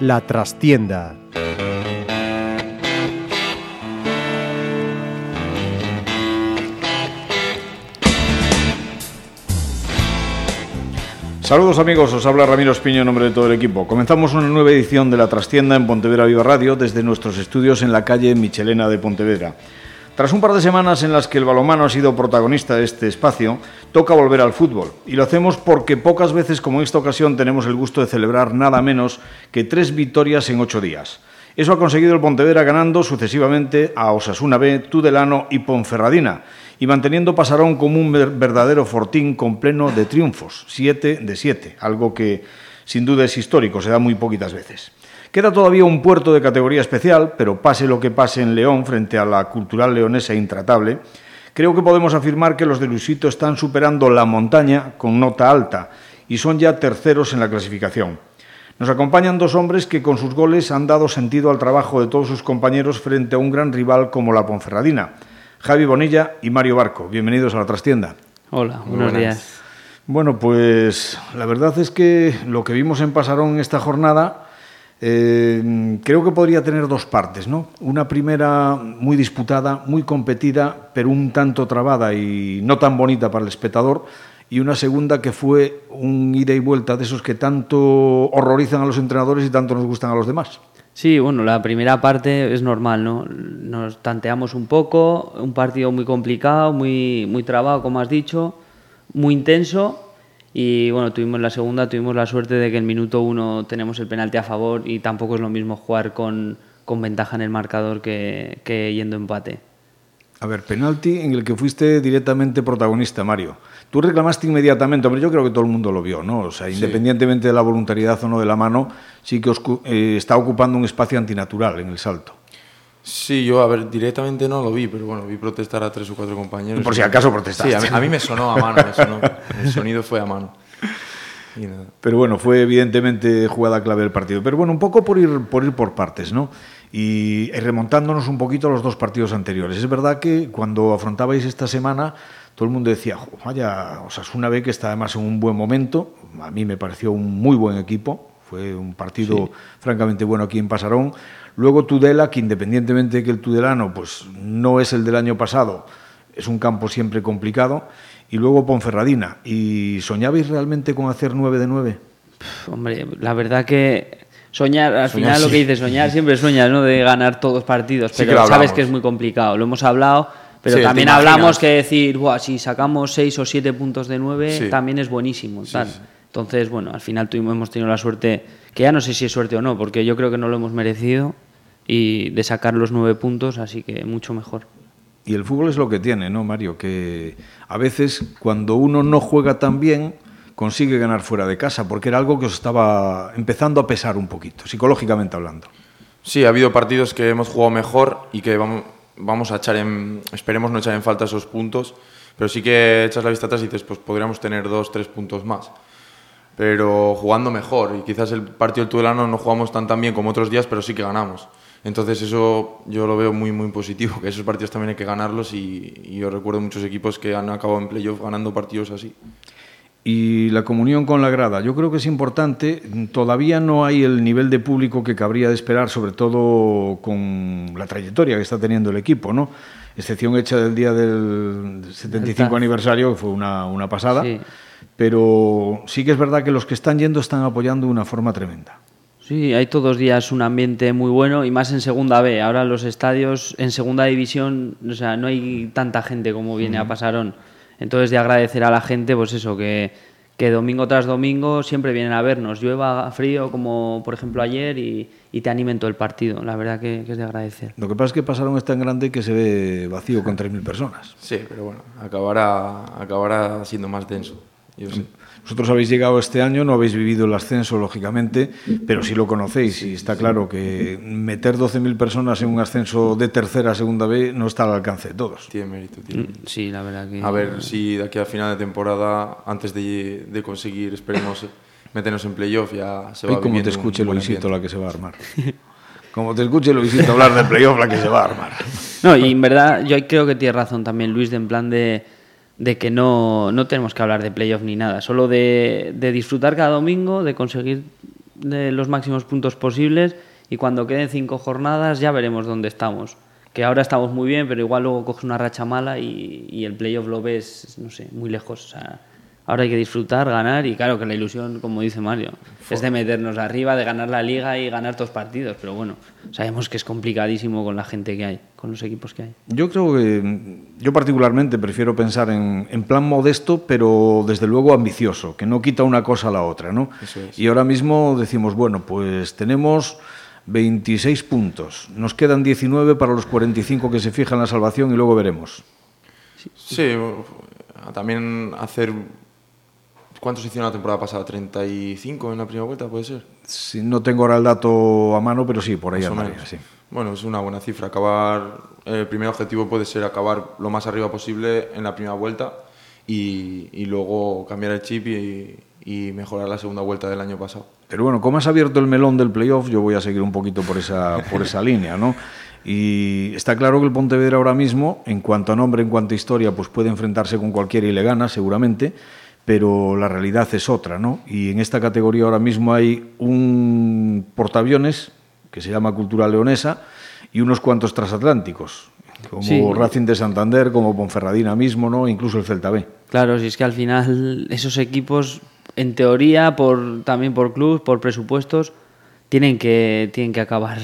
La trastienda. Saludos amigos, os habla Ramiro Espiño en nombre de todo el equipo. Comenzamos una nueva edición de La Trastienda en Pontevedra Viva Radio desde nuestros estudios en la calle Michelena de Pontevedra. Tras un par de semanas en las que el balomano ha sido protagonista de este espacio, toca volver al fútbol. Y lo hacemos porque pocas veces como en esta ocasión tenemos el gusto de celebrar nada menos que tres victorias en ocho días. Eso ha conseguido el Pontevedra ganando sucesivamente a Osasuna B, Tudelano y Ponferradina, y manteniendo Pasarón como un verdadero fortín con pleno de triunfos, siete de siete, algo que sin duda es histórico, se da muy poquitas veces. Queda todavía un puerto de categoría especial, pero pase lo que pase en León frente a la cultural leonesa intratable, creo que podemos afirmar que los de Luisito están superando la montaña con nota alta y son ya terceros en la clasificación. Nos acompañan dos hombres que con sus goles han dado sentido al trabajo de todos sus compañeros frente a un gran rival como la Ponferradina. Javi Bonilla y Mario Barco, bienvenidos a la trastienda. Hola, buenos días. Bueno, pues la verdad es que lo que vimos en Pasarón en esta jornada eh, creo que podría tener dos partes, ¿no? Una primera muy disputada, muy competida, pero un tanto trabada y no tan bonita para el espectador, y una segunda que fue un ida y vuelta de esos que tanto horrorizan a los entrenadores y tanto nos gustan a los demás. Sí, bueno, la primera parte es normal, ¿no? Nos tanteamos un poco, un partido muy complicado, muy, muy trabado, como has dicho, muy intenso, y bueno, tuvimos la segunda, tuvimos la suerte de que en minuto uno tenemos el penalti a favor y tampoco es lo mismo jugar con, con ventaja en el marcador que, que yendo empate. A ver, penalti en el que fuiste directamente protagonista, Mario. Tú reclamaste inmediatamente, hombre, yo creo que todo el mundo lo vio, ¿no? O sea, independientemente de la voluntariedad o no de la mano, sí que os, eh, está ocupando un espacio antinatural en el salto. Sí, yo, a ver, directamente no lo vi, pero bueno, vi protestar a tres o cuatro compañeros. Por si acaso protestaste. Sí, a mí, me sonó a mano, me sonó. el sonido fue a mano. Pero bueno, fue evidentemente jugada clave del partido. Pero bueno, un poco por ir por, ir por partes, ¿no? Y remontándonos un poquito a los dos partidos anteriores. Es verdad que cuando afrontabais esta semana, todo el mundo decía, vaya, Osasuna ve que está además en un buen momento. A mí me pareció un muy buen equipo. Fue un partido francamente bueno aquí en Pasarón. Luego Tudela, que independientemente de que el Tudelano pues, no es el del año pasado, es un campo siempre complicado. Y luego Ponferradina. ¿Y soñabais realmente con hacer 9 de 9? hombre, la verdad que soñar, al final lo que dices, soñar siempre sueñas, ¿no? De ganar todos los partidos, pero sabes que es muy complicado. Lo hemos hablado, pero también hablamos que decir, si sacamos 6 o 7 puntos de 9, también es buenísimo. Entonces, bueno, al final tuvimos, hemos tenido la suerte, que ya no sé si es suerte o no, porque yo creo que no lo hemos merecido y de sacar los nueve puntos, así que mucho mejor. Y el fútbol es lo que tiene, ¿no, Mario? Que a veces cuando uno no juega tan bien, consigue ganar fuera de casa, porque era algo que os estaba empezando a pesar un poquito, psicológicamente hablando. Sí, ha habido partidos que hemos jugado mejor y que vamos, vamos a echar en, esperemos no echar en falta esos puntos, pero sí que echas la vista atrás y dices, pues podríamos tener dos, tres puntos más pero jugando mejor. Y quizás el partido del Tudelano no jugamos tan, tan bien como otros días, pero sí que ganamos. Entonces eso yo lo veo muy muy positivo, que esos partidos también hay que ganarlos y, yo recuerdo muchos equipos que han acabado en playoff ganando partidos así. Y la comunión con la grada, yo creo que es importante, todavía no hay el nivel de público que cabría de esperar, sobre todo con la trayectoria que está teniendo el equipo, ¿no? Excepción hecha del día del 75 aniversario, que fue una, una pasada, pero sí que es verdad que los que están yendo están apoyando de una forma tremenda. Sí, hay todos los días un ambiente muy bueno y más en segunda B. Ahora los estadios en segunda división, o sea, no hay tanta gente como viene a Pasarón. Entonces de agradecer a la gente, pues eso, que, que domingo tras domingo siempre vienen a vernos, llueva, frío, como por ejemplo ayer, y, y te animen todo el partido. La verdad que, que, es de agradecer. Lo que pasa es que Pasarón es tan grande que se ve vacío con 3.000 personas. Sí, pero bueno, acabará, acabará siendo más denso. Yo sí. Vosotros habéis llegado este año, no habéis vivido el ascenso, lógicamente, pero sí lo conocéis y está claro que meter 12.000 personas en un ascenso de tercera a segunda B no está al alcance de todos. Tiene mérito, tiene mm, Sí, la verdad que... A ver si de aquí a final de temporada, antes de, de conseguir, esperemos, meternos en playoff, ya se va Y como te escuche Luisito la que se va a armar. Como te escuche Luisito hablar de playoff, la que se va a armar. No, y en verdad yo creo que tiene razón también Luis, de en plan de, de que no, no, tenemos que hablar de playoff ni nada, solo de, de disfrutar cada domingo, de conseguir de los máximos puntos posibles y cuando queden cinco jornadas ya veremos dónde estamos. Que ahora estamos muy bien, pero igual luego coges una racha mala y, y el playoff lo ves, no sé, muy lejos. O sea, Ahora hay que disfrutar, ganar y claro que la ilusión, como dice Mario, es de meternos arriba, de ganar la liga y ganar dos partidos. Pero bueno, sabemos que es complicadísimo con la gente que hay, con los equipos que hay. Yo creo que yo particularmente prefiero pensar en, en plan modesto, pero desde luego ambicioso, que no quita una cosa a la otra, ¿no? Y ahora mismo decimos, bueno, pues tenemos 26 puntos, nos quedan 19 para los 45 que se fijan la salvación y luego veremos. Sí, también hacer ¿Cuántos hicieron la temporada pasada? ¿35 en la primera vuelta, puede ser? Sí, no tengo ahora el dato a mano, pero sí, por ahí andaría, sí. Bueno, es una buena cifra. Acabar, el primer objetivo puede ser acabar lo más arriba posible en la primera vuelta y, y luego cambiar el chip y, y, mejorar la segunda vuelta del año pasado. Pero bueno, como has abierto el melón del playoff, yo voy a seguir un poquito por esa, por esa línea, ¿no? Y está claro que el Pontevedra ahora mismo, en cuanto a nombre, en cuanto a historia, pues puede enfrentarse con cualquiera y le gana, seguramente pero la realidad es otra, ¿no? Y en esta categoría ahora mismo hay un portaaviones que se llama Cultura Leonesa y unos cuantos transatlánticos, como Racing de Santander, como Ponferradina mismo, ¿no? Incluso el Celta B. Claro, si es que al final esos equipos, en teoría, por, también por clubes, por presupuestos, tienen que, tienen que acabar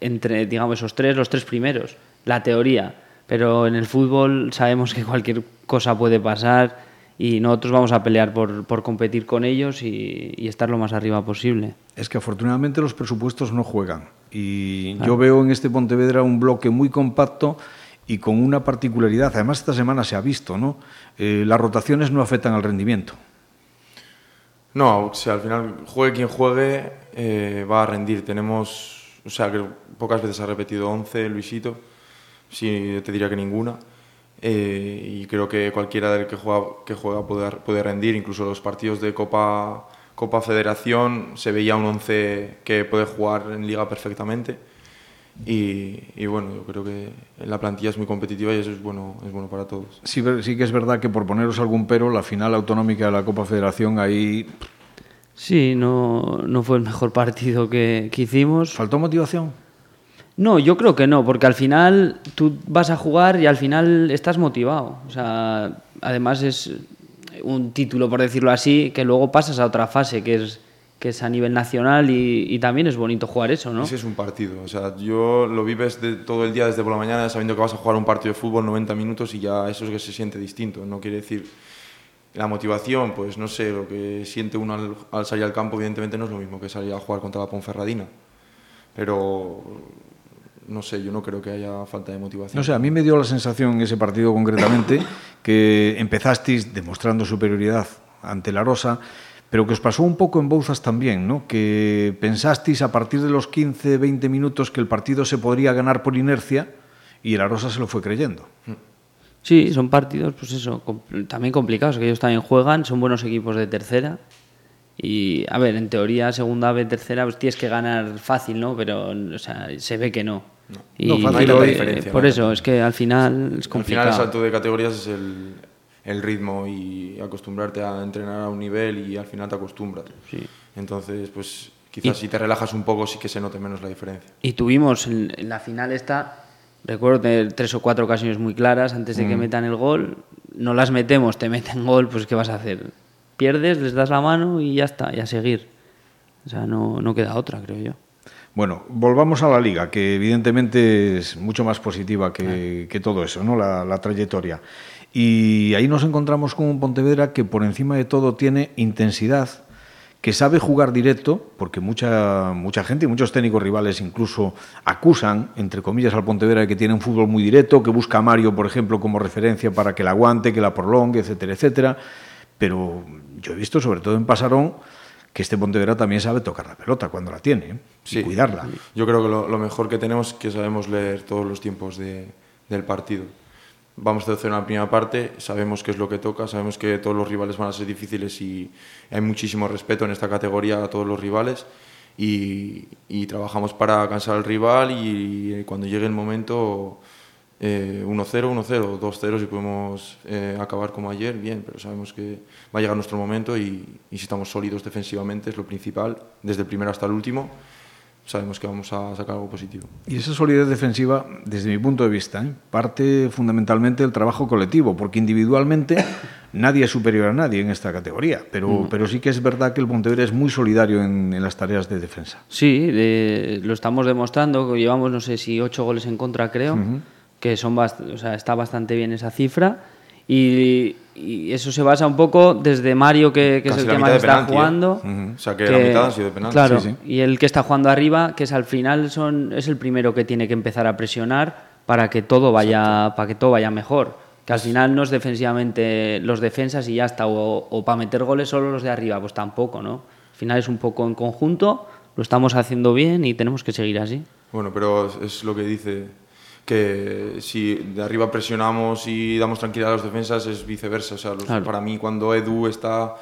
entre, digamos, esos tres, los tres primeros, la teoría. Pero en el fútbol sabemos que cualquier cosa puede pasar y nosotros vamos a pelear por, por competir con ellos y, y, estar lo más arriba posible. Es que afortunadamente los presupuestos no juegan y claro. yo veo en este Pontevedra un bloque muy compacto y con una particularidad, además esta semana se ha visto, ¿no? Eh, las rotaciones no afectan al rendimiento. No, o sea, al final juegue quien juegue eh, va a rendir. Tenemos, o sea, que pocas veces ha repetido 11 Luisito, sí, te diría que ninguna. Eh, y creo que cualquiera del que juega, que juega puede, puede rendir, incluso los partidos de Copa, Copa Federación se veía un 11 que puede jugar en liga perfectamente y, y, bueno, yo creo que la plantilla es muy competitiva y eso es bueno, es bueno para todos. Sí, sí que es verdad que por poneros algún pero, la final autonómica de la Copa Federación ahí... Sí, no, no fue el mejor partido que, que hicimos. ¿Faltó motivación? No, yo creo que no, porque al final tú vas a jugar y al final estás motivado. O sea, además es un título, por decirlo así, que luego pasas a otra fase, que es, que es a nivel nacional y, y también es bonito jugar eso, ¿no? Sí, es un partido. O sea, yo lo vives de, todo el día desde por la mañana sabiendo que vas a jugar un partido de fútbol 90 minutos y ya eso es que se siente distinto. No quiere decir la motivación, pues no sé, lo que siente uno al, al salir al campo, evidentemente no es lo mismo que salir a jugar contra la Ponferradina. Pero no sé, yo no creo que haya falta de motivación. No sé, a mí me dio la sensación en ese partido concretamente que empezasteis demostrando superioridad ante la Rosa, pero que os pasó un poco en Bouzas también, ¿no? Que pensasteis a partir de los 15, 20 minutos que el partido se podría ganar por inercia y la Rosa se lo fue creyendo. Sí, son partidos, pues eso, también complicados, que ellos también juegan, son buenos equipos de tercera. Y, a ver, en teoría, segunda vez, tercera, pues tienes que ganar fácil, ¿no? Pero, o sea, se ve que no. No, y, no fácil no hay diferencia. Por eso, es que al final es complicado. Al final el salto de categorías es el, el, ritmo y acostumbrarte a entrenar a un nivel y al final te acostumbras. Sí. Entonces, pues quizás y, si te relajas un poco sí que se note menos la diferencia. Y tuvimos en, en la final esta, recuerdo tener tres o cuatro ocasiones muy claras antes de mm. que metan el gol. No las metemos, te meten gol, pues ¿qué vas a hacer? Pierdes, les das la mano y ya está, y a seguir. O sea, no, no queda otra, creo yo. Bueno, volvamos a la liga, que evidentemente es mucho más positiva que, que todo eso, ¿no? La, la, trayectoria. Y ahí nos encontramos con un Pontevedra que por encima de todo tiene intensidad, que sabe jugar directo, porque mucha, mucha gente y muchos técnicos rivales incluso acusan, entre comillas, al Pontevedra de que tiene un fútbol muy directo, que busca a Mario, por ejemplo, como referencia para que la aguante, que la prolongue, etcétera, etcétera. Pero yo he visto, sobre todo en Pasarón, que este Pontevedra también sabe tocar la pelota cuando la tiene ¿eh? sí, y cuidarla. Yo creo que lo, lo, mejor que tenemos es que sabemos leer todos los tiempos de, del partido. Vamos a hacer una primera parte, sabemos qué es lo que toca, sabemos que todos los rivales van a ser difíciles y hay muchísimo respeto en esta categoría a todos los rivales y, y trabajamos para cansar al rival y, cuando llegue el momento 1-0, 1-0, 2-0 si podemos eh, acabar como ayer, bien, pero sabemos que va a llegar nuestro momento y, y si estamos sólidos defensivamente es lo principal, desde el primero hasta el último sabemos que vamos a sacar algo positivo. Y esa solidez defensiva, desde mi punto de vista, ¿eh? parte fundamentalmente del trabajo colectivo, porque individualmente nadie es superior a nadie en esta categoría, pero, pero sí que es verdad que el Pontevedra es muy solidario en, las tareas de defensa. Sí, lo estamos demostrando, llevamos no sé si ocho goles en contra creo, que son o sea, está bastante bien esa cifra. Y, eso se basa un poco desde Mario, que, es el que más está ¿eh? jugando. O sea, que, la mitad ha sido de penalti. Claro, y el que está jugando arriba, que es al final son, es el primero que tiene que empezar a presionar para que todo vaya, para que todo vaya mejor. Que al final no es defensivamente los defensas y ya está, o, para meter goles solo los de arriba, pues tampoco, ¿no? Al final es un poco en conjunto, lo estamos haciendo bien y tenemos que seguir así. Bueno, pero es lo que dice que si de arriba presionamos y damos tranquilidad a los defensas es viceversa. O sea, para mí cuando Edu está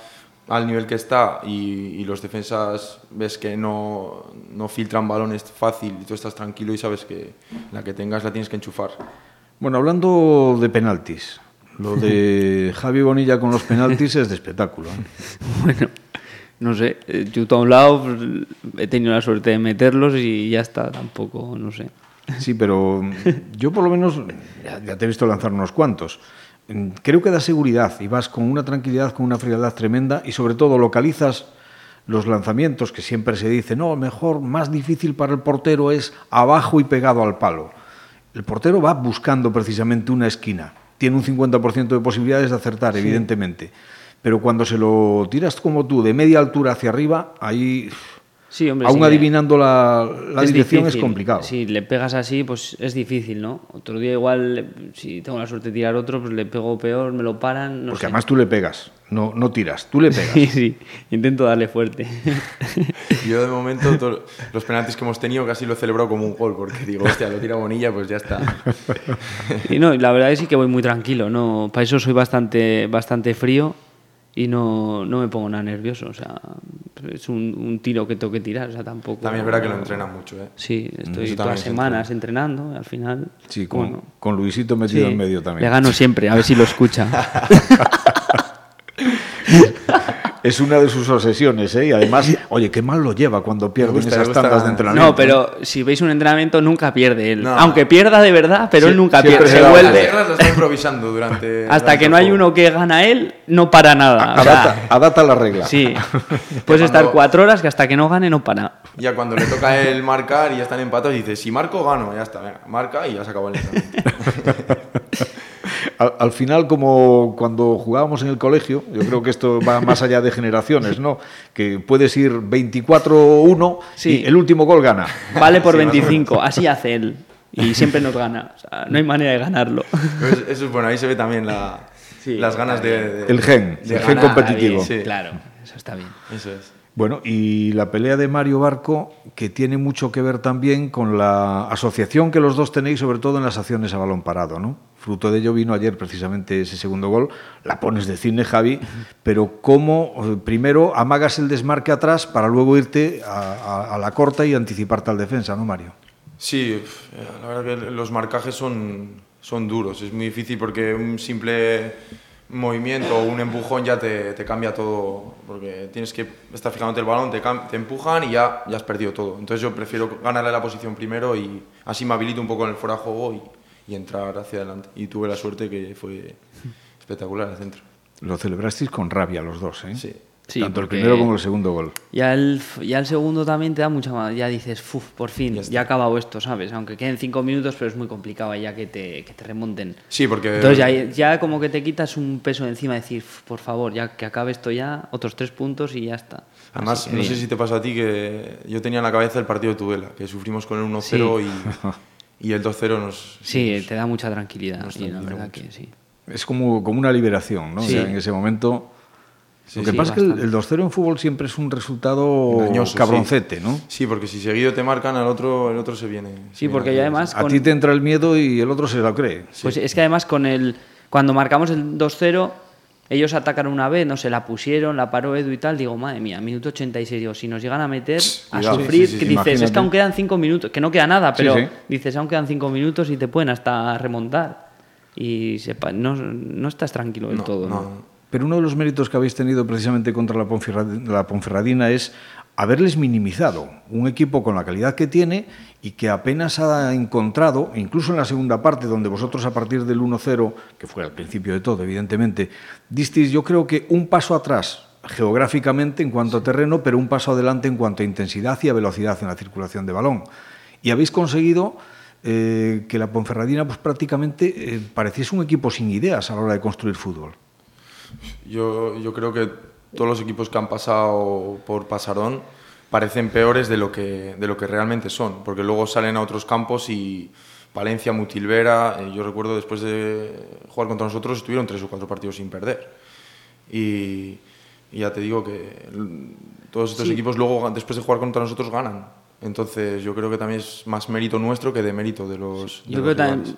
al nivel que está y, los defensas ves que no, no, filtran balones fácil y tú estás tranquilo y sabes que la que tengas la tienes que enchufar. Bueno, hablando de penaltis, lo de Javi Bonilla con los penaltis es de espectáculo. ¿eh? Bueno, no sé, eh, yo a un lado pues, he tenido la suerte de meterlos y ya está, tampoco, no sé. Sí, pero yo por lo menos, ya, te he visto lanzar unos cuantos. Creo que da seguridad y vas con una tranquilidad, con una frialdad tremenda y sobre todo localizas los lanzamientos que siempre se dice, no, mejor, más difícil para el portero es abajo y pegado al palo. El portero va buscando precisamente una esquina. Tiene un 50% de posibilidades de acertar, evidentemente. Pero cuando se lo tiras como tú, de media altura hacia arriba, ahí Sí, hombre, Aún adivinando la, dirección es complicado. Si le pegas así, pues es difícil, ¿no? Otro día igual, si tengo la suerte de tirar otro, pues le pego peor, me lo paran. Porque además tú le pegas, no, no tiras, tú le pegas. Sí, sí, intento darle fuerte. Yo de momento los penaltis que hemos tenido casi lo he celebrado como un gol, porque digo, hostia, lo tira Bonilla, pues ya está. Y no, la verdad es que voy muy tranquilo, ¿no? Para eso soy bastante, bastante frío y no, no me pongo nada nervioso. O sea, es un, un, tiro que tengo que tirar. O sea, tampoco. También es verdad que lo entrena mucho, ¿eh? Sí, estoy todas las semanas entrenando. al final. Sí, con, con Luisito metido en medio también. Le gano siempre, a ver si lo escucha. es una de sus obsesiones, ¿eh? Y además, oye, qué mal lo lleva cuando pierde esas tandas de entrenamiento. No, pero si veis un entrenamiento, nunca pierde él. Aunque pierda de verdad, pero él nunca pierde. Se, vuelve. Las está improvisando durante. Hasta que no hay uno que gana él, no para nada. Adapta, la regla. Sí. Puedes estar cuatro horas que hasta que no gane, no para. Ya cuando le toca a él marcar y ya están empatados, dice: si marco, gano. Ya está, venga, marca y ya se acabó el entrenamiento. al, final, como cuando jugábamos en el colegio, yo creo que esto va más allá de generaciones, ¿no? Que puedes ir 24-1 y el último gol gana. Vale por 25, así hace él. Y siempre nos gana. no hay manera de ganarlo. Pues eso es bueno, ahí se ve también las ganas de, El gen, el gen competitivo. Claro, eso está bien. Eso es. Bueno, y la pelea de Mario Barco, que tiene mucho que ver también con la asociación que los dos tenéis, sobre todo en las acciones a balón parado, ¿no? Fruto de ello vino ayer precisamente ese segundo gol. La pones de cine, Javi, pero cómo eh, primero amagas el desmarque atrás para luego irte a, la corta y anticiparte al defensa, ¿no, Mario? Sí, la verdad que los marcajes son, son duros. Es muy difícil porque un simple movimiento o un empujón ya te, te, cambia todo, porque tienes que estar fijándote el balón, te, empujan y ya, ya has perdido todo. Entonces yo prefiero ganarle la posición primero y así me habilito un poco en el fuera de juego y entrar hacia adelante. Y tuve la suerte que fue espectacular el centro. Lo celebrasteis con rabia los dos, ¿eh? Sí. Tanto el primero como el segundo gol. Ya el, ya el segundo también te da mucha más. Ya dices, Fuf, por fin, ya, ha acabado esto, ¿sabes? Aunque queden cinco minutos, pero es muy complicado ya que te, que te remonten. Sí, porque. Entonces ya, ya, como que te quitas un peso encima, decir, por favor, ya que acabe esto ya, otros tres puntos y ya está. Además, no sé si te pasa a ti que yo tenía en la cabeza el partido de Tudela, que sufrimos con el 1-0 y, y, el 2-0 nos. Sí, te da mucha tranquilidad. la verdad que sí. Es como, como una liberación, ¿no? en ese momento lo que pasa es que el, 2-0 en fútbol siempre es un resultado cabroncete, ¿no? Sí, porque si seguido te marcan, al otro, el otro se viene. Sí, porque además... A ti te entra el miedo y el otro se lo cree. Pues es que además con el, cuando marcamos el 2-0 ellos atacaron una vez, no se la pusieron, la paró Edu y tal. Digo, madre mía, minuto 86. Digo, si nos llegan a meter, a sufrir, que dices, es que aún quedan cinco minutos, que no queda nada, pero dices, aún quedan cinco minutos y te pueden hasta remontar. Y sepa, no, no estás tranquilo del todo. ¿no? Pero uno de los méritos que habéis tenido precisamente contra la, la Ponferradina es haberles minimizado. Un equipo con la calidad que tiene y que apenas ha encontrado, incluso en la segunda parte, donde vosotros a partir del 1-0, que fue al principio de todo, evidentemente, disteis yo creo que un paso atrás geográficamente en cuanto a terreno, pero un paso adelante en cuanto a intensidad y a velocidad en la circulación de balón. Y habéis conseguido eh, que la Ponferradina pues, prácticamente eh, pareciese un equipo sin ideas a la hora de construir fútbol. Yo, yo creo que todos los equipos que han pasado por Pasarón parecen peores de lo que, de lo que realmente son, porque luego salen a otros campos y Valencia, Mutilvera, eh, yo recuerdo después de jugar contra nosotros estuvieron tres o cuatro partidos sin perder. Y, ya te digo que todos estos equipos luego, después de jugar contra nosotros, ganan. Entonces yo creo que también es más mérito nuestro que de mérito de los... yo creo también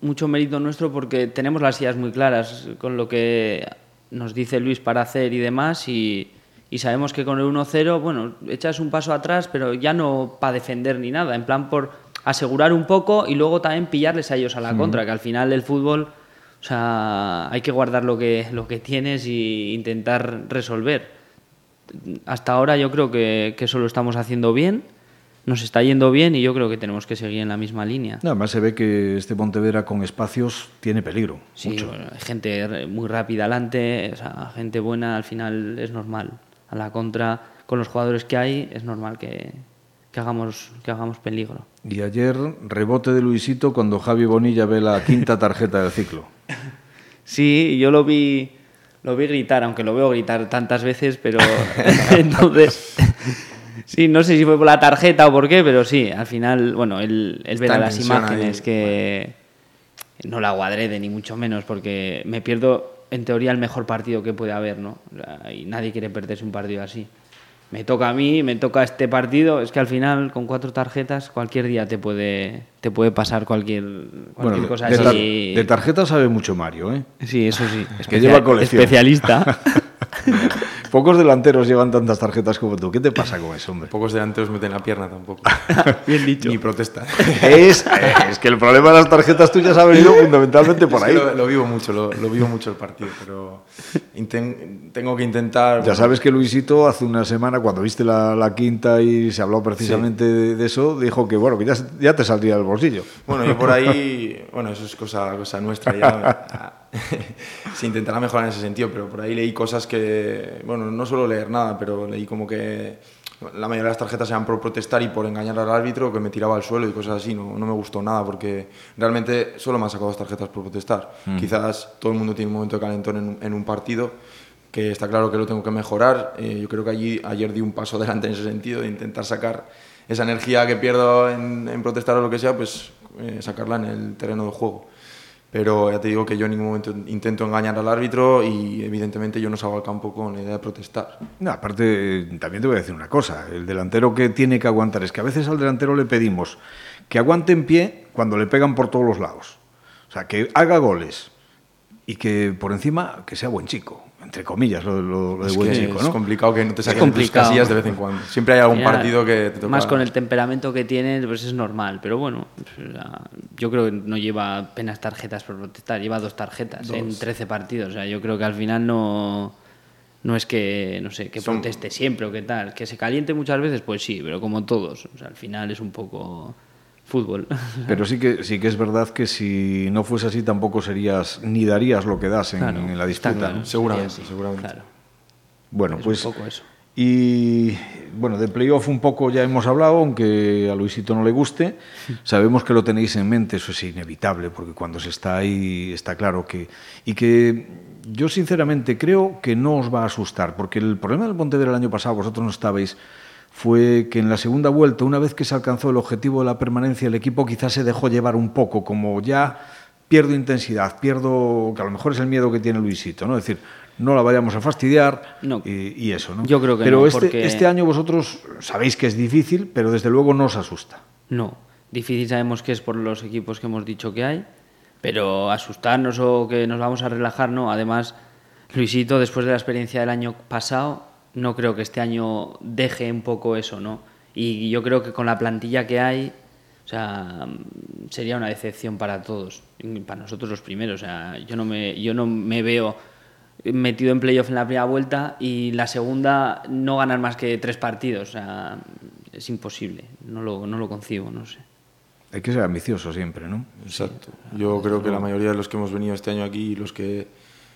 mucho mérito nuestro porque tenemos las ideas muy claras con lo que nos dice Luis para hacer y demás y, y sabemos que con el 1-0, bueno, echas un paso atrás, pero ya no para defender ni nada, en plan por asegurar un poco y luego también pillarles a ellos a la contra, que al final el fútbol, o sea, hay que guardar lo que, lo que tienes e intentar resolver. Hasta ahora yo creo que, que eso lo estamos haciendo bien nos está yendo bien y yo creo que tenemos que seguir en la misma línea. además se ve que este Pontevedra con espacios tiene peligro. Sí, hay gente muy rápida adelante, o sea, gente buena, al final es normal. A la contra, con los jugadores que hay, es normal que, que hagamos, que hagamos peligro. Y ayer, rebote de Luisito cuando Javi Bonilla ve la quinta tarjeta del ciclo. Sí, yo lo vi, lo vi gritar, aunque lo veo gritar tantas veces, pero entonces Sí, no sé si fue por la tarjeta o por qué, pero sí, al final, bueno, él, él verá las imágenes que no la de ni mucho menos, porque me pierdo en teoría el mejor partido que puede haber, ¿no? Y nadie quiere perderse un partido así. Me toca a mí, me toca este partido, es que al final con cuatro tarjetas cualquier día te puede te puede pasar cualquier, cualquier cosa de así. de tarjetas sabe mucho Mario, ¿eh? Sí, eso sí. Es que lleva colección. Especialista. Pocos delanteros llevan tantas tarjetas como tú. ¿Qué te pasa con eso, hombre? Pocos delanteros meten la pierna tampoco. Bien dicho. Ni protesta. Es, es, que el problema de las tarjetas tuyas ha venido fundamentalmente por ahí. lo, vivo mucho, lo, vivo mucho el partido, pero tengo que intentar... Ya sabes que Luisito hace una semana, cuando viste la, quinta y se habló precisamente de, eso, dijo que bueno, que ya, ya te saldría del bolsillo. Bueno, yo por ahí, bueno, eso es cosa, cosa nuestra ya. se intentará mejorar en ese sentido, pero por ahí leí cosas que, bueno, no suelo leer nada, pero leí como que la mayoría de las tarjetas eran por protestar y por engañar al árbitro, que me tiraba al suelo y cosas así. No, no me gustó nada porque realmente solo me han sacado dos tarjetas por protestar. Mm. Quizás todo el mundo tiene un momento de calentón en, un partido que está claro que lo tengo que mejorar. Eh, yo creo que allí, ayer di un paso adelante en ese sentido, de intentar sacar esa energía que pierdo en, protestar o lo que sea, pues eh, sacarla en el terreno de juego pero ya te digo que yo en ningún momento intento engañar al árbitro y evidentemente yo no salgo al campo con la idea de protestar. Aparte, también te voy a decir una cosa, el delantero que tiene que aguantar es que a veces al delantero le pedimos que aguante en pie cuando le pegan por todos los lados. O sea, que haga goles y que por encima que sea buen chico entre comillas, lo, de buen chico, ¿no? Es complicado que no te saquen tus casillas de vez en cuando. Siempre hay algún partido que te toca... Más con el temperamento que tiene, pues es normal. Pero bueno, yo creo que no lleva apenas tarjetas por protestar, lleva dos tarjetas en 13 partidos. O sea, yo creo que al final no... No es que, no sé, que proteste siempre o qué tal. Que se caliente muchas veces, pues sí, pero como todos. O sea, al final es un poco fútbol. Pero sí que, sí que es verdad que si no fuese así tampoco serías ni darías lo que das en, la disputa. Seguramente, seguramente. Bueno, pues... Y bueno, de playoff un poco ya hemos hablado, aunque a Luisito no le guste. Sabemos que lo tenéis en mente, eso es inevitable, porque cuando se está ahí está claro que... Y que yo sinceramente creo que no os va a asustar, porque el problema del Pontevedra el año pasado, vosotros no estabais fue que en la segunda vuelta, una vez que se alcanzó el objetivo de la permanencia, el equipo quizás se dejó llevar un poco, como ya pierdo intensidad, pierdo, que a lo mejor es el miedo que tiene Luisito, ¿no? Es decir, no la vayamos a fastidiar y, eso, ¿no? Yo creo que pero no, este, este año vosotros sabéis que es difícil, pero desde luego no os asusta. No, difícil sabemos que es por los equipos que hemos dicho que hay, pero asustarnos o que nos vamos a relajar, no. Además, Luisito, después de la experiencia del año pasado, no creo que este año deje un poco eso, ¿no? Y yo creo que con la plantilla que hay, o sea, sería una decepción para todos, para nosotros los primeros. O sea, yo no me, yo no me veo metido en playoff en la primera vuelta y la segunda no ganar más que tres partidos. O sea, es imposible, no lo, no lo concibo, no sé. Hay que ser ambicioso siempre, ¿no? Exacto. Yo creo que la mayoría de los que hemos venido este año aquí y los que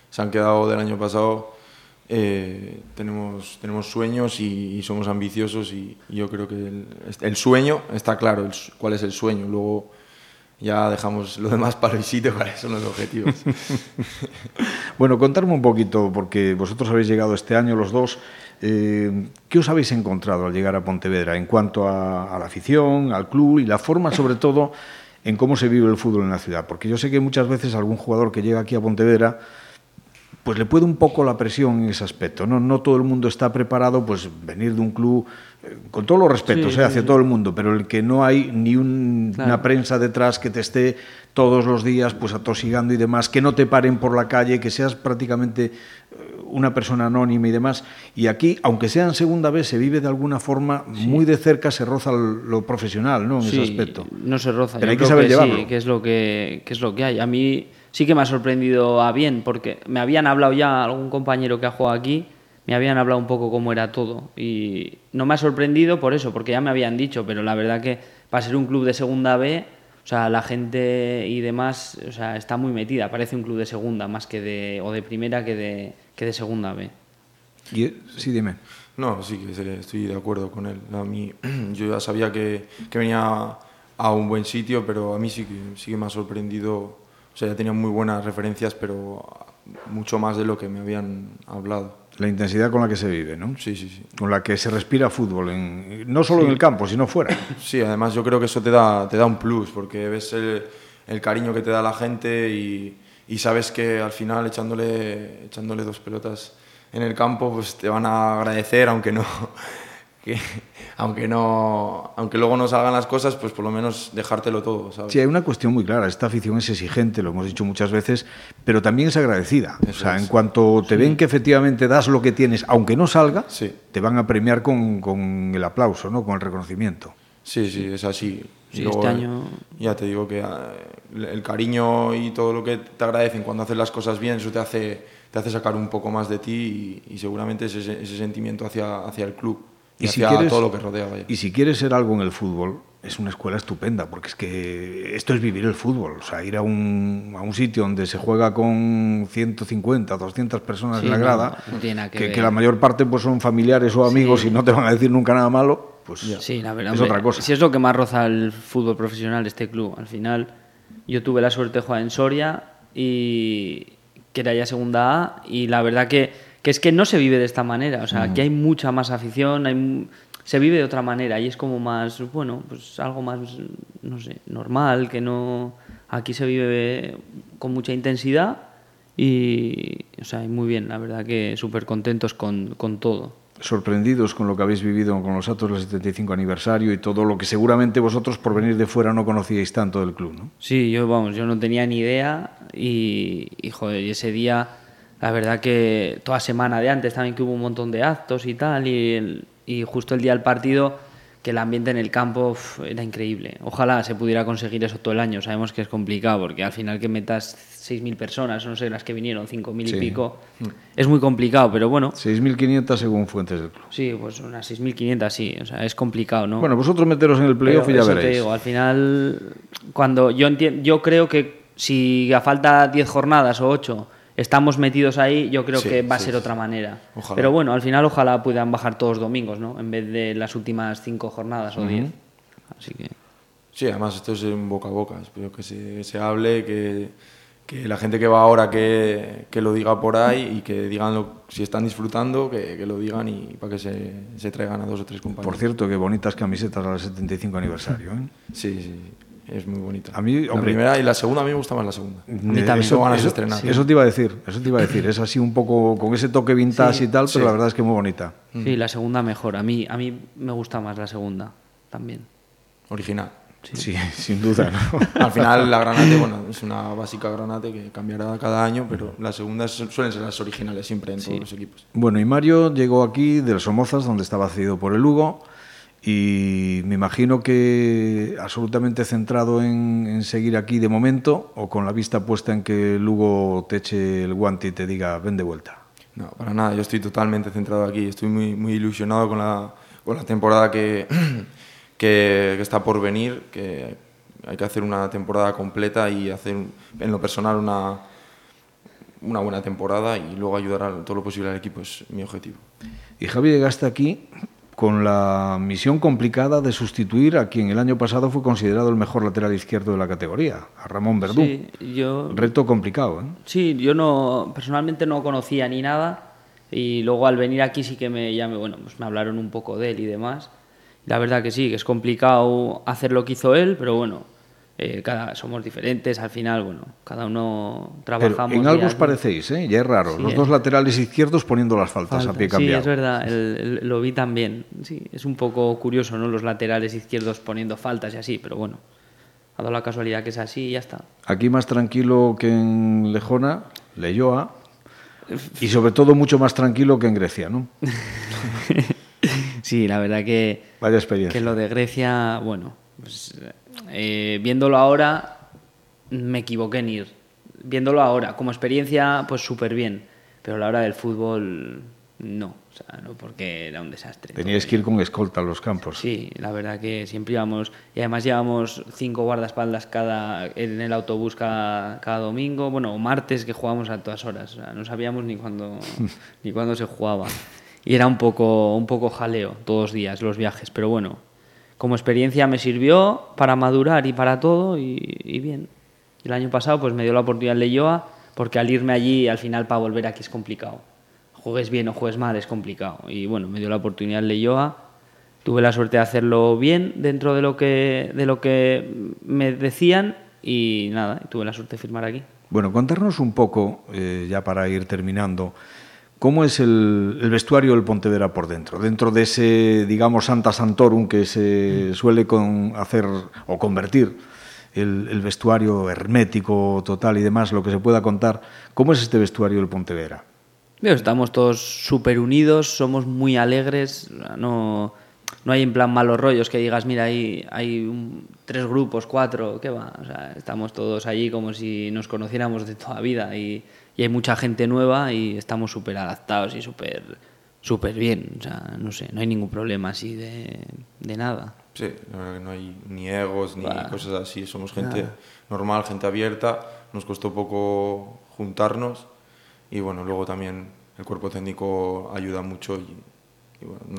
se han quedado del año pasado eh, tenemos, tenemos sueños y, somos ambiciosos y, yo creo que el, sueño está claro, cuál es el sueño. Luego ya dejamos lo demás para el sitio, cuáles son los objetivos. bueno, contarme un poquito, porque vosotros habéis llegado este año los dos. Eh, ¿Qué os habéis encontrado al llegar a Pontevedra en cuanto a, a la afición, al club y la forma sobre todo en cómo se vive el fútbol en la ciudad? Porque yo sé que muchas veces algún jugador que llega aquí a Pontevedra pues le puede un poco la presión en ese aspecto. No, no todo el mundo está preparado, pues venir de un club, eh, con todos los respetos eh, hacia todo el mundo, pero el que no hay ni una prensa detrás que te esté todos los días pues atosigando y demás, que no te paren por la calle, que seas prácticamente eh, una persona anónima y demás. Y aquí, aunque sea en segunda vez, se vive de alguna forma muy de cerca, se roza lo profesional, ¿no? En ese aspecto. No se roza. Pero hay que saber llevarlo. que es lo que, que es lo que hay. A mí sí que me ha sorprendido a bien, porque me habían hablado ya algún compañero que ha jugado aquí, me habían hablado un poco cómo era todo. Y no me ha sorprendido por eso, porque ya me habían dicho, pero la verdad que para ser un club de segunda B, o sea, la gente y demás, o sea, está muy metida. Parece un club de segunda más que de, o de primera que de, que de segunda B. Y, sí, dime. No, sí que estoy de acuerdo con él. A mí, yo ya sabía que, que venía a un buen sitio, pero a mí sí que, sí que me ha sorprendido o sea, ya tenía muy buenas referencias, pero mucho más de lo que me habían hablado. La intensidad con la que se vive, ¿no? Sí, sí, sí. Con la que se respira fútbol, en, no solo en el campo, sino fuera. Sí, además yo creo que eso te da, te da un plus, porque ves el, el cariño que te da la gente y, y, sabes que al final echándole, echándole dos pelotas en el campo, pues te van a agradecer, aunque no, que, aunque no aunque luego no salgan las cosas, pues por lo menos dejártelo todo. ¿sabes? Sí, hay una cuestión muy clara. Esta afición es exigente, lo hemos dicho muchas veces, pero también es agradecida. o sea, en cuanto te ven que efectivamente das lo que tienes, aunque no salga, te van a premiar con, con, el aplauso, ¿no? con el reconocimiento. Sí, sí, es así. Sí, este año... Ya te digo que ah, el cariño y todo lo que te agradecen cuando haces las cosas bien, eso te hace, te hace sacar un poco más de ti y, y seguramente ese, ese sentimiento hacia, hacia el club y, si quieres, todo lo que rodea. Y si quieres ser algo en el fútbol, es una escuela estupenda, porque es que esto es vivir el fútbol. O sea, ir a un, a un sitio donde se juega con 150, 200 personas en la grada, que, la mayor parte pues son familiares o amigos y no te van a decir nunca nada malo, pues sí, la verdad, es otra cosa. Si es lo que más roza el fútbol profesional, este club. Al final, yo tuve la suerte de jugar en Soria y que era ya segunda A, y la verdad que que es que no se vive de esta manera, o sea, aquí hay mucha más afición, hay, se vive de otra manera y es como más, bueno, pues algo más, no sé, normal, que no... Aquí se vive con mucha intensidad y, o sea, muy bien, la verdad que súper contentos con, con todo sorprendidos con lo que habéis vivido con los actos del 75 aniversario y todo lo que seguramente vosotros por venir de fuera no conocíais tanto del club, ¿no? Sí, yo vamos, yo no tenía ni idea y, y joder, ese día la verdad que toda semana de antes también que hubo un montón de actos y tal, y, y justo el día del partido, que el ambiente en el campo era increíble. Ojalá se pudiera conseguir eso todo el año, sabemos que es complicado, porque al final que metas 6.000 personas, no sé, las que vinieron, 5.000 y pico, es muy complicado, pero bueno. 6.500 según fuentes del club. Sí, pues unas 6.500 sí, o sea, es complicado, ¿no? Bueno, vosotros meteros en el playoff y ya veréis. Te digo, al final, cuando yo, yo creo que si a falta 10 jornadas o 8 estamos metidos ahí, yo creo que va a ser otra manera. Pero bueno, al final ojalá puedan bajar todos domingos, ¿no? En vez de las últimas cinco jornadas o diez. Así que... Sí, además esto es un boca a boca. Espero que se, se hable, que, que, la gente que va ahora que, que, lo diga por ahí y que digan si están disfrutando, que, que, lo digan y para que se, se traigan a dos o tres compañeros. Por cierto, qué bonitas camisetas al 75 aniversario. ¿eh? Sí, sí es muy bonita. A mí, la primera y la segunda a mí me gusta más la segunda. eso, van a estrenar. Eso te iba a decir, eso te iba a decir. Es así un poco con ese toque vintage y tal, pero la verdad es que muy bonita. Sí, la segunda mejor. A mí, a mí me gusta más la segunda también. Original. Sí, sin duda. Al final la Granate, bueno, es una básica Granate que cambiará cada año, pero las segundas suelen ser las originales siempre en todos los equipos. Bueno, y Mario llegó aquí del Somozas, donde estaba cedido por el Lugo, y me imagino que absolutamente centrado en, en, seguir aquí de momento o con la vista puesta en que Lugo te eche el guante y te diga ven de vuelta. No, para nada, yo estoy totalmente centrado aquí, estoy muy, muy ilusionado con la, con la temporada que, que, que, está por venir, que hay que hacer una temporada completa y hacer en lo personal una, una buena temporada y luego ayudar a todo lo posible al equipo, es mi objetivo. Y Javi llegaste aquí con la misión complicada de sustituir a quien el año pasado fue considerado el mejor lateral izquierdo de la categoría, a Ramón Verdú. Sí, yo... Reto complicado, ¿eh? Sí, yo no, personalmente no conocía ni nada y luego al venir aquí sí que me, ya bueno, pues me hablaron un poco de él y demás la verdad que sí, que es complicado hacer lo que hizo él, pero bueno, eh, cada, somos diferentes, al final, bueno, cada uno trabajamos. Pero en algo os parecéis, ¿eh? ya es raro. Los dos laterales izquierdos poniendo las faltas a pie cambiado. Sí, es verdad, lo vi también. Sí, es un poco curioso, ¿no? Los laterales izquierdos poniendo faltas y así, pero bueno, ha dado la casualidad que es así y ya está. Aquí más tranquilo que en Lejona, Leyoa, y sobre todo mucho más tranquilo que en Grecia, ¿no? Sí, la verdad que, Vaya experiencia. que lo de Grecia, bueno, pues, eh, viéndolo ahora, me equivoqué en ir. Viéndolo ahora, como experiencia, pues súper bien. Pero a la hora del fútbol, no. O sea, no porque era un desastre. Teníais que ir con escolta a los campos. Sí, la verdad que siempre íbamos. Y además llevamos cinco guardaespaldas cada, en el autobús cada, cada domingo. Bueno, martes que jugábamos a todas horas. O sea, no sabíamos ni cuándo, ni cuándo se jugaba y era un poco, un poco jaleo todos los días los viajes, pero bueno, como experiencia me sirvió para madurar y para todo y, bien. El año pasado pues me dio la oportunidad en Leyoa porque al irme allí al final para volver aquí es complicado. Juegues bien o juegues mal es complicado y bueno, me dio la oportunidad en Leyoa. Tuve la suerte de hacerlo bien dentro de lo que, de lo que me decían y nada, tuve la suerte de firmar aquí. Bueno, contarnos un poco, eh, ya para ir terminando, ¿Cómo es el, vestuario del Pontevedra por dentro? Dentro de ese, digamos, Santa Santorum que se suele hacer o convertir el, vestuario hermético total y demás, lo que se pueda contar, ¿cómo es este vestuario del Pontevedra? Estamos todos súper unidos, somos muy alegres, no, no hay en plan malos rollos que digas, mira, hay, hay tres grupos, cuatro, ¿qué va? estamos todos allí como si nos conociéramos de toda vida y y hay mucha gente nueva y estamos súper adaptados y súper súper bien. O sea, no sé, no hay ningún problema así de, de nada. Sí, no hay ni egos ni cosas así. Somos gente normal, gente abierta. Nos costó poco juntarnos y bueno, luego también el cuerpo técnico ayuda mucho y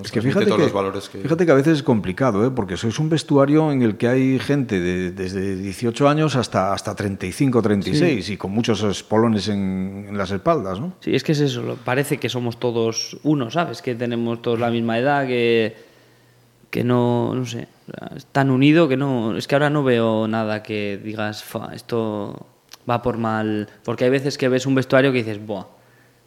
es que fíjate que, fíjate que a veces es complicado, ¿eh? porque sois un vestuario en el que hay gente de, desde 18 años hasta, hasta 35, 36 y con muchos espolones en, las espaldas, ¿no? Sí, es que es eso, parece que somos todos uno, ¿sabes? Que tenemos todos la misma edad, que, que no, no sé, es tan unido que no, es que ahora no veo nada que digas, esto va por mal, porque hay veces que ves un vestuario que dices, buah,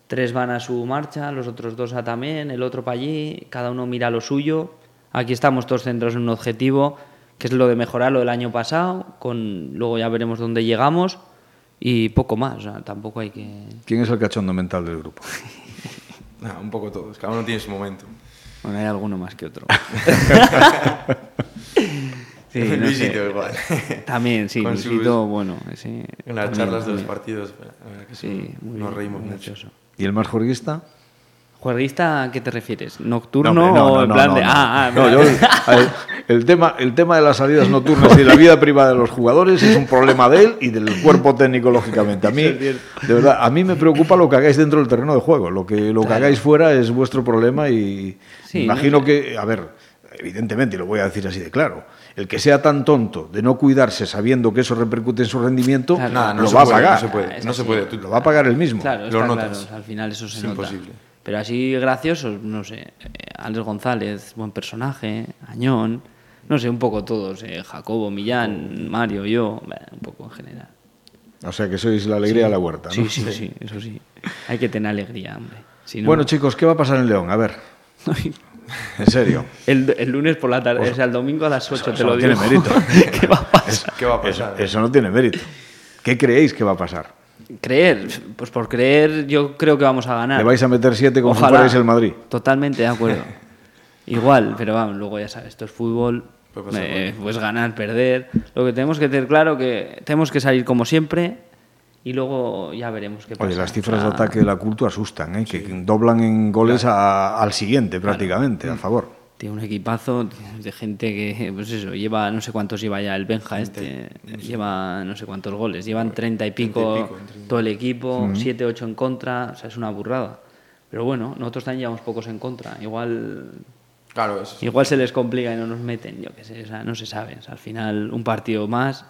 tres van a su marcha, los otros dos a también, el otro para allí, cada uno mira lo suyo. Aquí estamos todos centrados en un objetivo, que es lo de mejorar lo del año pasado, con luego ya veremos dónde llegamos y poco más, tampoco hay que... ¿Quién es el cachondo mental del grupo? un poco todos, cada uno tiene su momento. Bueno, hay alguno más que otro. sí, Luisito igual. También, sí, Luisito, bueno. Sí, en las charlas de los partidos, que sí, nos reímos mucho. ¿Y el más juerguista? ¿Juerguista a qué te refieres? ¿Nocturno o en plan de.? Ah, ah, yo, el, tema, el tema de las salidas nocturnas y la vida privada de los jugadores es un problema de él y del cuerpo técnico, lógicamente. A mí, de verdad, a mí me preocupa lo que hagáis dentro del terreno de juego. Lo que, lo que hagáis fuera es vuestro problema y imagino que. A ver, evidentemente, y lo voy a decir así de claro el que sea tan tonto de no cuidarse sabiendo que eso repercute en su rendimiento, no lo va a pagar. No se puede, no se puede. Lo va a pagar él mismo. Claro, lo notas. al final eso se es imposible. Pero así graciosos, no sé, eh, Alex González, buen personaje, Añón, no sé, un poco todos, eh, Jacobo, Millán, Mario, yo, un poco en general. O sea que sois la alegría de la huerta, ¿no? Sí, sí, sí, eso sí. Hay que tener alegría, hombre. Bueno, chicos, ¿qué va a pasar en León? A ver. En serio. El, el lunes por la tarde, pues o sea, el domingo a las 8, te lo digo. No tiene mérito. ¿Qué va a pasar? ¿Qué va a pasar? Eso, eso no tiene mérito. ¿Qué creéis que va a pasar? Creer, pues por creer yo creo que vamos a ganar. ¿Le vais a meter siete como Ojalá, si fuerais el Madrid? Totalmente de acuerdo. Igual, pero vamos, luego ya sabes, esto es fútbol, eh, pues ganar, perder. Lo que tenemos que tener claro que tenemos que salir como siempre y luego ya veremos qué pasa. Oye, las cifras de ataque de la cultura asustan, ¿eh? que doblan en goles a, al siguiente prácticamente, a favor. Tiene un equipazo de gente que, pues eso, lleva, no sé cuántos lleva ya el Benja este, lleva no sé cuántos goles, llevan treinta y pico, todo el equipo, siete, ocho en contra, o sea, es una burrada. Pero bueno, nosotros también llevamos pocos en contra, igual Claro, Igual se les complica y no nos meten, yo qué sé, o sea, no se sabe. al final, un partido más,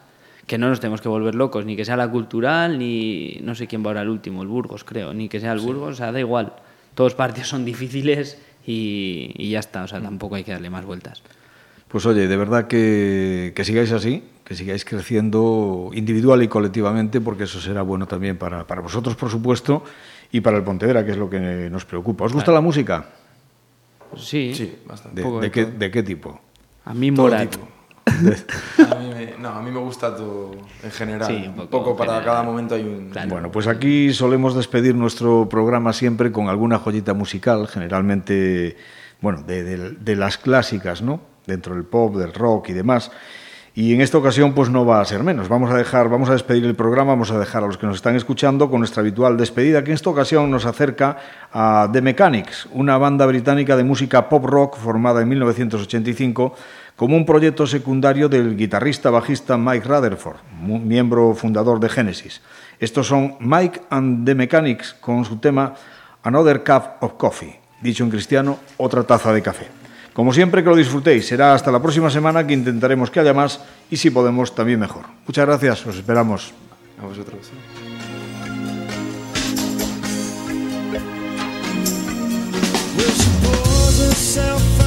que no nos tenemos que volver locos, ni que sea la cultural, ni no sé quién va ahora el último, el Burgos, creo, ni que sea el Burgos, o sea, da igual. Todos los partidos son difíciles y, ya está, o sea, tampoco hay que darle más vueltas. Pues oye, de verdad que, que sigáis así, que sigáis creciendo individual y colectivamente, porque eso será bueno también para, para vosotros, por supuesto, y para el Pontedera, que es lo que nos preocupa. ¿Os gusta la música? Sí, sí bastante. ¿De, qué, ¿De, qué, tipo? A mí Morat. a, mí me, no, a mí me gusta todo en general. Sí, un poco, para cada momento hay un... Bueno, pues aquí solemos despedir nuestro programa siempre con alguna joyita musical, generalmente, bueno, de, de, de las clásicas, ¿no? Dentro del pop, del rock y demás. Y en esta ocasión pues no va a ser menos. Vamos a dejar, vamos a despedir el programa, vamos a dejar a los que nos están escuchando con nuestra habitual despedida, que en esta ocasión nos acerca a The Mechanics, una banda británica de música pop rock formada en 1985 como un proyecto secundario del guitarrista bajista Mike Rutherford, miembro fundador de Genesis. Estos son Mike and The Mechanics con su tema Another Cup of Coffee, dicho en cristiano, otra taza de café. Como siempre, que lo disfrutéis. Será hasta la próxima semana que intentaremos que haya más y si podemos también mejor. Muchas gracias, os esperamos. A vosotros. We'll